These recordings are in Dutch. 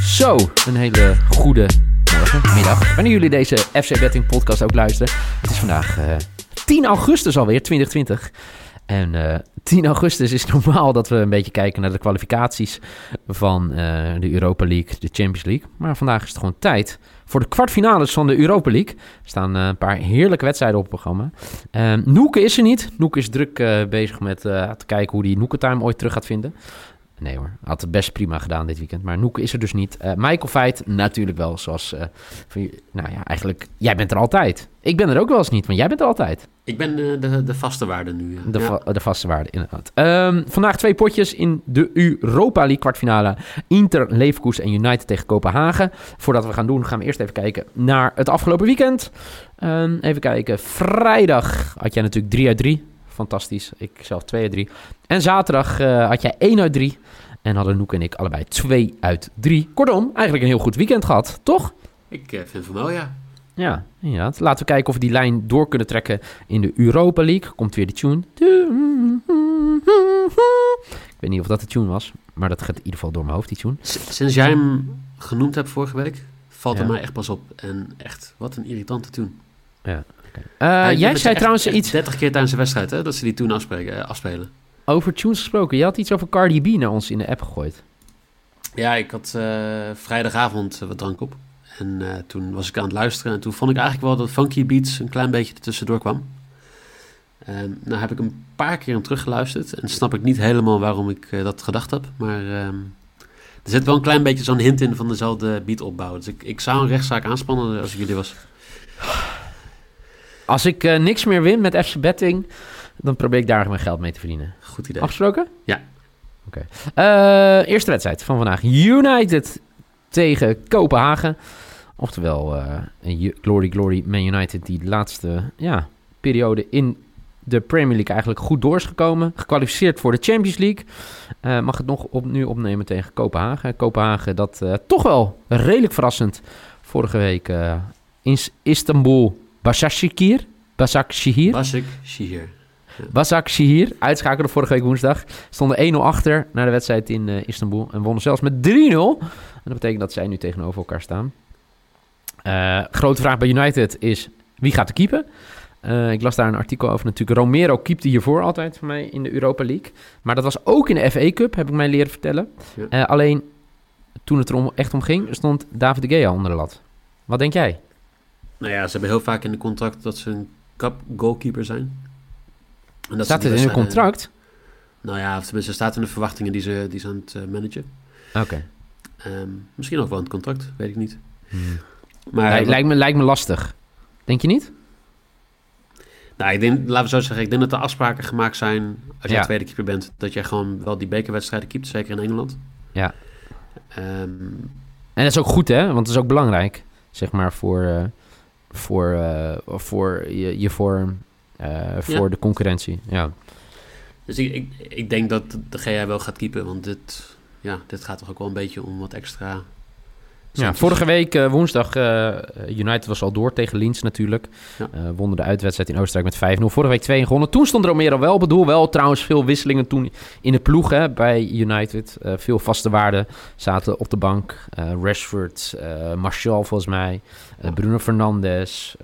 Zo, een hele goede morgen, middag. Wanneer jullie deze FC Betting podcast ook luisteren. Het is vandaag eh, 10 augustus alweer, 2020. En eh 10 augustus is normaal dat we een beetje kijken naar de kwalificaties van eh, de Europa League, de Champions League. Maar vandaag is het gewoon tijd voor de kwartfinales van de Europa League. Er staan een paar heerlijke wedstrijden op het programma. Noeke is er niet. Noeke is druk bezig met te kijken hoe hij Noeke Time ooit terug gaat vinden. Nee hoor, had het best prima gedaan dit weekend. Maar Noeke is er dus niet. Eh, Michael Feit natuurlijk wel, zoals... eh, van nou ja, eigenlijk, jij bent er altijd. Ik ben er ook wel eens niet, want jij bent er altijd. Ik ben eh, de, de vaste waarde nu. De, Ja. va- de vaste waarde, inderdaad. Ehm, vandaag twee potjes in de Europa League kwartfinale. Inter, Leverkusen en United tegen Kopenhagen. Voordat we gaan doen, gaan we eerst even kijken naar het afgelopen weekend. Ehm, even kijken. Vrijdag had jij natuurlijk 3 uit 3. Fantastisch. Ik zelf 2 uit 3. En zaterdag eh, had jij 1 uit 3. En hadden Noek en ik allebei 2 uit 3. Kortom, eigenlijk een heel goed weekend gehad, toch? Ik eh, vind van wel, ja. Ja, inderdaad. Laten we kijken of we die lijn door kunnen trekken in de Europa League. Komt weer de tune. Ik weet niet of dat de tune was, maar dat gaat in ieder geval door mijn hoofd, die tune. Sinds jij hem genoemd hebt vorige week, valt Ja. mij echt pas op. En echt, wat een irritante Eh, jij zei trouwens iets 30 keer tijdens de wedstrijd, hè, dat ze die toen afspreken, eh, afspelen. over tunes gesproken. Je had iets over Cardi B naar ons in de app gegooid. Ja, ik had eh, vrijdagavond wat drank op. En toen was ik aan het luisteren. En toen vond ik eigenlijk wel dat Funky Beats een klein beetje ertussendoor kwam. En nou heb ik een paar keer hem teruggeluisterd. En snap ik niet helemaal waarom ik dat gedacht heb. Maar ehm, er zit wel een klein beetje zo'n hint in van dezelfde beatopbouw. Dus ik, ik zou een rechtszaak aanspannen als ik jullie was. Als ik eh, niks meer win met FC Betting, dan probeer ik daar mijn geld mee te verdienen. Goed idee. Afgesproken? Ja. Oké. Eh, eerste wedstrijd van vandaag. United tegen Kopenhagen. Oftewel, eh, Glory Glory Man United die de laatste ja, periode in de Premier League eigenlijk goed door is gekomen. Gekwalificeerd voor de Champions League. Mag het nog op, nu opnemen tegen Kopenhagen. Kopenhagen dat toch wel redelijk verrassend vorige week in S- Istanbul Başakşehir. Başakşehir. Basik, Shihir. Basak Shihir uitschakelde vorige week woensdag. Stonden 1-0 achter naar de wedstrijd in eh, Istanbul. En wonnen zelfs met 3-0. En dat betekent dat zij nu tegenover elkaar staan. Eh, grote vraag bij United is, wie gaat er keepen? Eh, ik las daar een artikel over natuurlijk. Romero keepte hiervoor altijd voor mij in de Europa League. Maar dat was ook in de FA Cup, heb ik mij leren vertellen. Ja. Alleen, toen het er om, echt om ging, stond David de Gea onder de lat. Wat denk jij? Nou ja, ze hebben heel vaak in de contract dat ze een cup goalkeeper zijn. En dat Staat het in wedstrijden- contract? Nou ja, of tenminste staat in de verwachtingen die ze, die ze aan het eh, managen. Oké. Ehm, misschien ook wel in het contract, weet ik niet. Hmm. Maar Lij- lijkt, me, lijkt me lastig. Denk je niet? nou, ik denk, laten we zo zeggen, ik denk dat er afspraken gemaakt zijn als jij Ja. tweede keeper bent, dat jij gewoon wel die bekerwedstrijden keept, zeker in Engeland. Ja. Ehm, En dat is ook goed, hè? Want dat is ook belangrijk, zeg maar, voor, eh, voor, eh, voor je, je vorm, eh, voor Ja. de concurrentie. Ja. dus ik, ik, ik denk dat de GA wel gaat keepen, want dit, ja, dit gaat toch ook wel een beetje om wat extra... ja vorige week, eh, woensdag, eh, United was al door tegen Linz natuurlijk. Ja. Eh, wonnen de uitwedstrijd in Oostenrijk met 5-0. Vorige week 2 gewonnen. Toen stond Romero wel op het doel. Wel trouwens veel wisselingen toen in de ploeg hè, bij United. Veel vaste waarden zaten op de bank. Rashford, Martial volgens mij, Bruno Fernandes.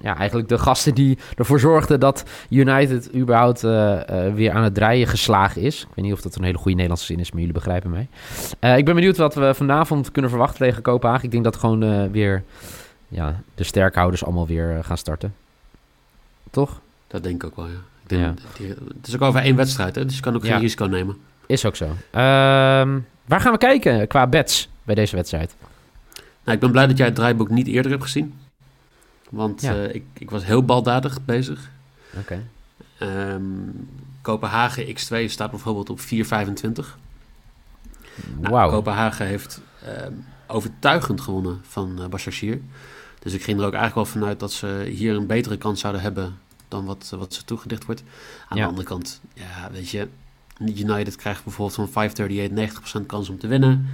ja, eigenlijk de gasten die ervoor zorgden dat United überhaupt weer aan het draaien geslagen is. Ik weet niet of dat een hele goede Nederlandse zin is, maar jullie begrijpen mij. Ik ben benieuwd wat we vanavond kunnen verwachten tegen Kopenhagen. Ik denk dat gewoon eh, weer ja, de sterkhouders allemaal weer eh, gaan starten. Toch? Dat denk ik ook wel, ja. Ik denk, Ja. die- het is ook over één wedstrijd, hè, dus je kan ook Ja. geen risico nemen. Is ook zo. Ehm, waar gaan we kijken qua bets bij deze wedstrijd? Nou, ik ben blij dat jij het draaiboek niet eerder hebt gezien. Want Ja. eh, ik, ik was heel baldadig bezig. Oké. Ehm, Kopenhagen X2 staat bijvoorbeeld op 4,25. Nou, Wauw. Kopenhagen heeft overtuigend gewonnen van uh, Başakşehir. Dus ik ging er ook eigenlijk wel vanuit dat ze hier een betere kans zouden hebben dan wat, wat ze toegedicht wordt. Aan Ja. de andere kant, ja, weet je, United krijgt bijvoorbeeld van 538 90% kans om te winnen.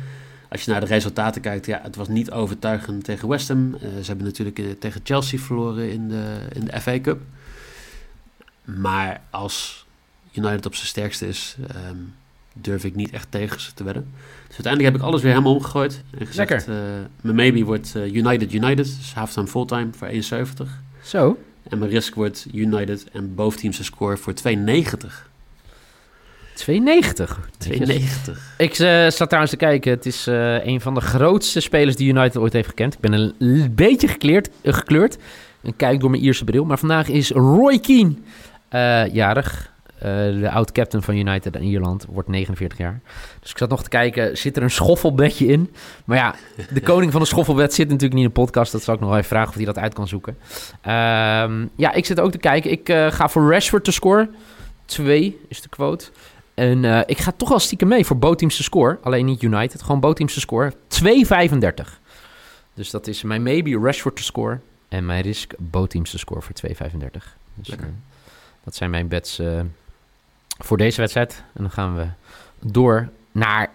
Als je naar de resultaten kijkt, ja, het was niet overtuigend tegen West Ham. Eh, ze hebben natuurlijk eh, tegen Chelsea verloren in de, in de FA Cup. Maar als United op zijn sterkste is, ehm, durf ik niet echt tegen ze te wedden. Dus uiteindelijk heb ik alles weer helemaal omgegooid. En gezegd, eh, mijn maybe wordt eh, United United, dus halftime fulltime voor 1,70. Zo. En mijn risk wordt United en boventeamse score voor 2,90. 2,90. 2,90. Ik eh, zat trouwens te kijken. Het is een van de grootste spelers die United ooit heeft gekend. Ik ben een beetje gekleurd, eh, gekleurd. En kijk door mijn Ierse bril. Maar vandaag is Roy Keane jarig. Eh, de oud-captain van United in Ierland. Wordt 49 jaar. Dus ik zat nog te kijken. Zit er een schoffelbedje in? Maar ja, de koning van de schoffelbed zit natuurlijk niet in de podcast. Dat zal ik nog even vragen of hij dat uit kan zoeken. Ehm, ja, ik zit ook te kijken. Ik eh, ga voor Rashford te scoren. 2 is de quote. En eh, ik ga toch wel stiekem mee voor bootteamse score. Alleen niet United, gewoon bootteamse score. 2,35. Dus dat is mijn maybe Rashford te score. En mijn risk bootteamse score voor 2,35. Dus dat zijn mijn bets voor deze wedstrijd. En dan gaan we door naar...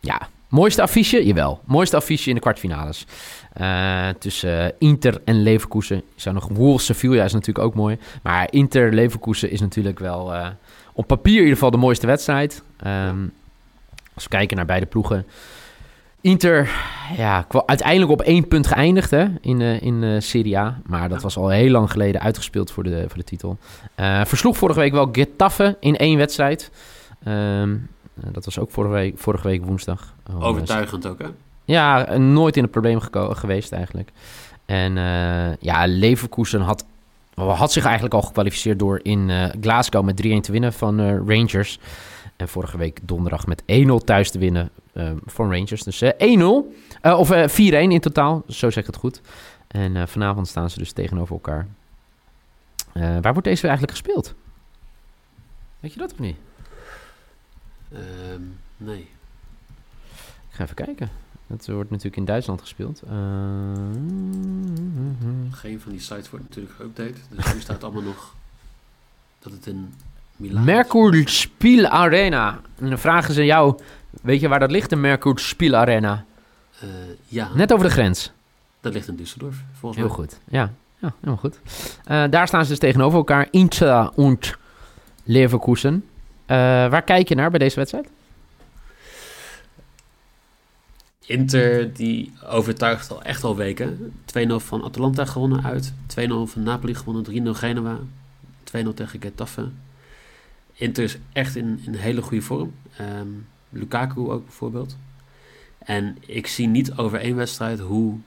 Ja, mooiste affiche? Jawel. Mooiste affiche in de kwartfinales. Eh, tussen Inter en Leverkusen. Je zou nog Wolves Sevilla is natuurlijk ook mooi. Maar Inter Leverkusen is natuurlijk wel eh, op papier in ieder geval de mooiste wedstrijd. Ehm, als we kijken naar beide ploegen. Inter, ja, uiteindelijk op één punt geëindigd hè, in, eh, in eh, Serie A. Maar dat was al heel lang geleden uitgespeeld voor de, voor de titel. Eh, versloeg vorige week wel Getafe in één wedstrijd. Ehm, eh, dat was ook vorige week, vorige week woensdag. Oh, Overtuigend ook, hè? ja, nooit in het probleem geweest eigenlijk. En ja, Leverkusen had, had zich eigenlijk al gekwalificeerd door in Glasgow met 3-1 te winnen van Rangers. En vorige week donderdag met 1-0 thuis te winnen eh, van Rangers. Dus eh, 1-0, eh, of eh, 4-1 in totaal, zo zeg ik het goed. En vanavond staan ze dus tegenover elkaar. Waar wordt deze eigenlijk gespeeld? Weet je dat of niet? Ehm, nee. Ik ga even kijken. Het wordt natuurlijk in Duitsland gespeeld. Geen van die sites wordt natuurlijk geüpdate. Dus nu staat allemaal nog dat het in. Merkur Spiel Arena. En dan vragen ze jou, weet je waar dat ligt, de Merkur Spiel Arena? Eh, ja, Net over de grens. dat ligt in Düsseldorf, volgens Heel mij. goed. Ja, ja helemaal goed. Eh, daar staan ze dus tegenover elkaar. Inter en Leverkusen. Eh, waar kijk je naar bij deze wedstrijd? Inter, die overtuigt al echt al weken. 2-0 van Atalanta gewonnen uit. 2-0 van Napoli gewonnen. 3-0 Genua. 2-0 tegen Getafe. Inter is echt in, in hele goede vorm. Ehm, Lukaku ook bijvoorbeeld. En ik zie niet over één wedstrijd hoe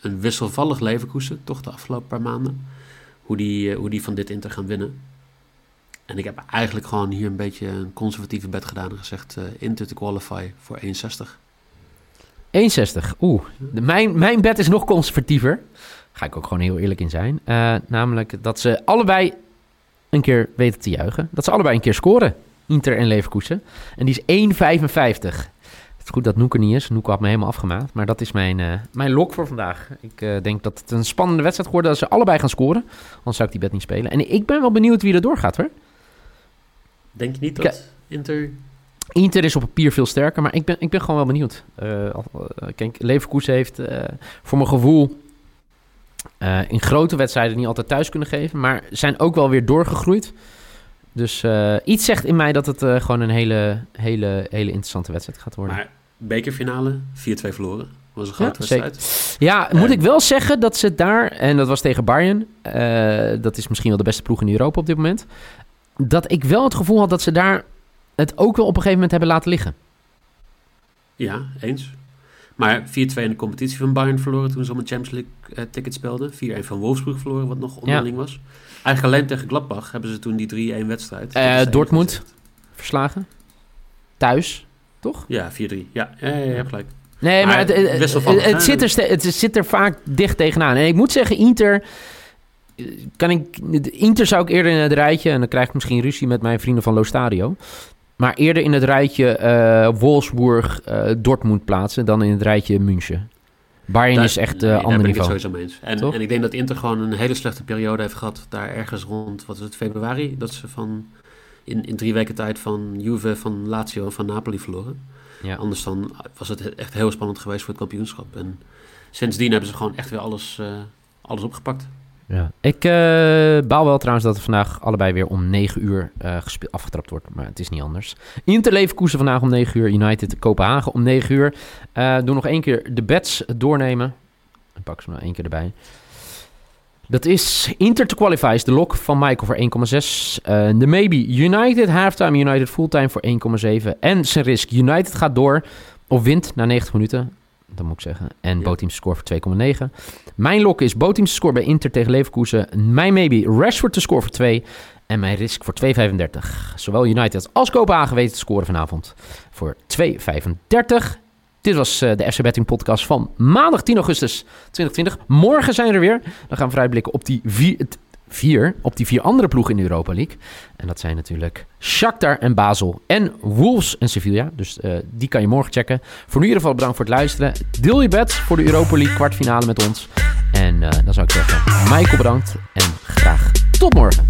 een wisselvallig Leverkusen, toch de afgelopen paar maanden, hoe die, eh, hoe die van dit Inter gaan winnen. En ik heb eigenlijk gewoon hier een beetje een conservatieve bet gedaan en gezegd eh, Inter te qualify voor 1,60. 1,60. Oeh, mijn, mijn bet is nog conservatiever. Ga ik ook gewoon heel eerlijk in zijn. Eh, namelijk dat ze allebei een keer weten te juichen. Dat ze allebei een keer scoren. Inter en Leverkusen. En die is 1,55. Het is goed dat Noek er niet is. Noek had me helemaal afgemaakt. Maar dat is mijn, eh, mijn lok voor vandaag. Ik eh, denk dat het een spannende wedstrijd wordt dat ze allebei gaan scoren. Anders zou ik die bet niet spelen. En ik ben wel benieuwd wie er doorgaat hoor. Denk je niet dat Inter... Inter is op papier veel sterker, maar ik ben, ik ben gewoon wel benieuwd. Eh, kijk, Leverkusen heeft voor mijn gevoel eh, in grote wedstrijden niet altijd thuis kunnen geven, maar zijn ook wel weer doorgegroeid. Dus eh, iets zegt in mij dat het eh, gewoon een hele, hele, hele interessante wedstrijd gaat worden. Maar bekerfinale, 4-2 verloren. Was een grote Ja, zeker. wedstrijd. Ja, moet ik wel zeggen dat ze daar, en dat was tegen Bayern, dat is misschien wel de beste ploeg in Europa op dit moment, dat ik wel het gevoel had dat ze daar het ook wel op een gegeven moment hebben laten liggen. Ja, eens. Maar 4-2 in de competitie van Bayern verloren toen ze om een Champions League eh, ticket speelden. 4-1 van Wolfsburg verloren, wat nog onderling was. Eigenlijk alleen tegen Gladbach hebben ze toen die 3-1 wedstrijd. Enige Dortmund. wedstrijd. Verslagen. Thuis, toch? Ja, 4-3. Ja, ja, ja, je hebt gelijk. Nee, maar, Maar het, het, zit er, het zit er vaak dicht tegenaan. En ik moet zeggen, Inter... eh, Kan ik, Inter zou ik eerder in het rijtje... en dan krijg ik misschien ruzie met mijn vrienden van Lo Stadio. Maar eerder in het rijtje uh, Wolfsburg, uh, Dortmund plaatsen dan in het rijtje München. Bayern is echt uh, nee, ander ben niveau. Ik sowieso mee eens. En, en, ik denk dat Inter gewoon een hele slechte periode heeft gehad. Daar ergens rond, wat is het, februari? Dat ze van in, in drie weken tijd van Juve, van Lazio en van Napoli verloren. Ja. Anders dan was het echt heel spannend geweest voor het kampioenschap. En sindsdien hebben ze gewoon echt weer alles, uh, alles opgepakt. Ja. Ik uh, baal wel trouwens dat het vandaag allebei weer om 9 uur uh, afgetrapt wordt. Maar het is niet anders. Inter Leverkusen vandaag om 9 uur. United Kopenhagen om 9 uur. Uh, doe nog één keer de bets doornemen. Ik pak ze nog één keer erbij. Dat is Inter to qualify de lock van Michael voor 1,6. Uh, de maybe United halftime, United fulltime voor 1,7. En zijn risk United gaat door of wint na 90 minuten. Dat moet ik zeggen. En ja. Boteams score voor 2,9. Mijn lock is Boteams score bij Inter tegen Leverkusen. Mijn maybe Rashford te score voor 2. En mijn risk voor 2,35. Zowel United als Kopenhagen weten te scoren vanavond voor 2,35. Dit was uh, de FC Betting podcast van maandag 10 augustus 2020. Morgen zijn we er weer. Dan gaan we vooruitblikken op die vier, vier, op die vier andere ploegen in de Europa League. En dat zijn natuurlijk Shakhtar en Basel en Wolves en Sevilla. Dus uh, die kan je morgen checken. Voor nu in ieder geval bedankt voor het luisteren. Deel je bed voor de Europa League kwartfinale met ons. En uh, dan zou ik zeggen, Michael bedankt en graag tot morgen.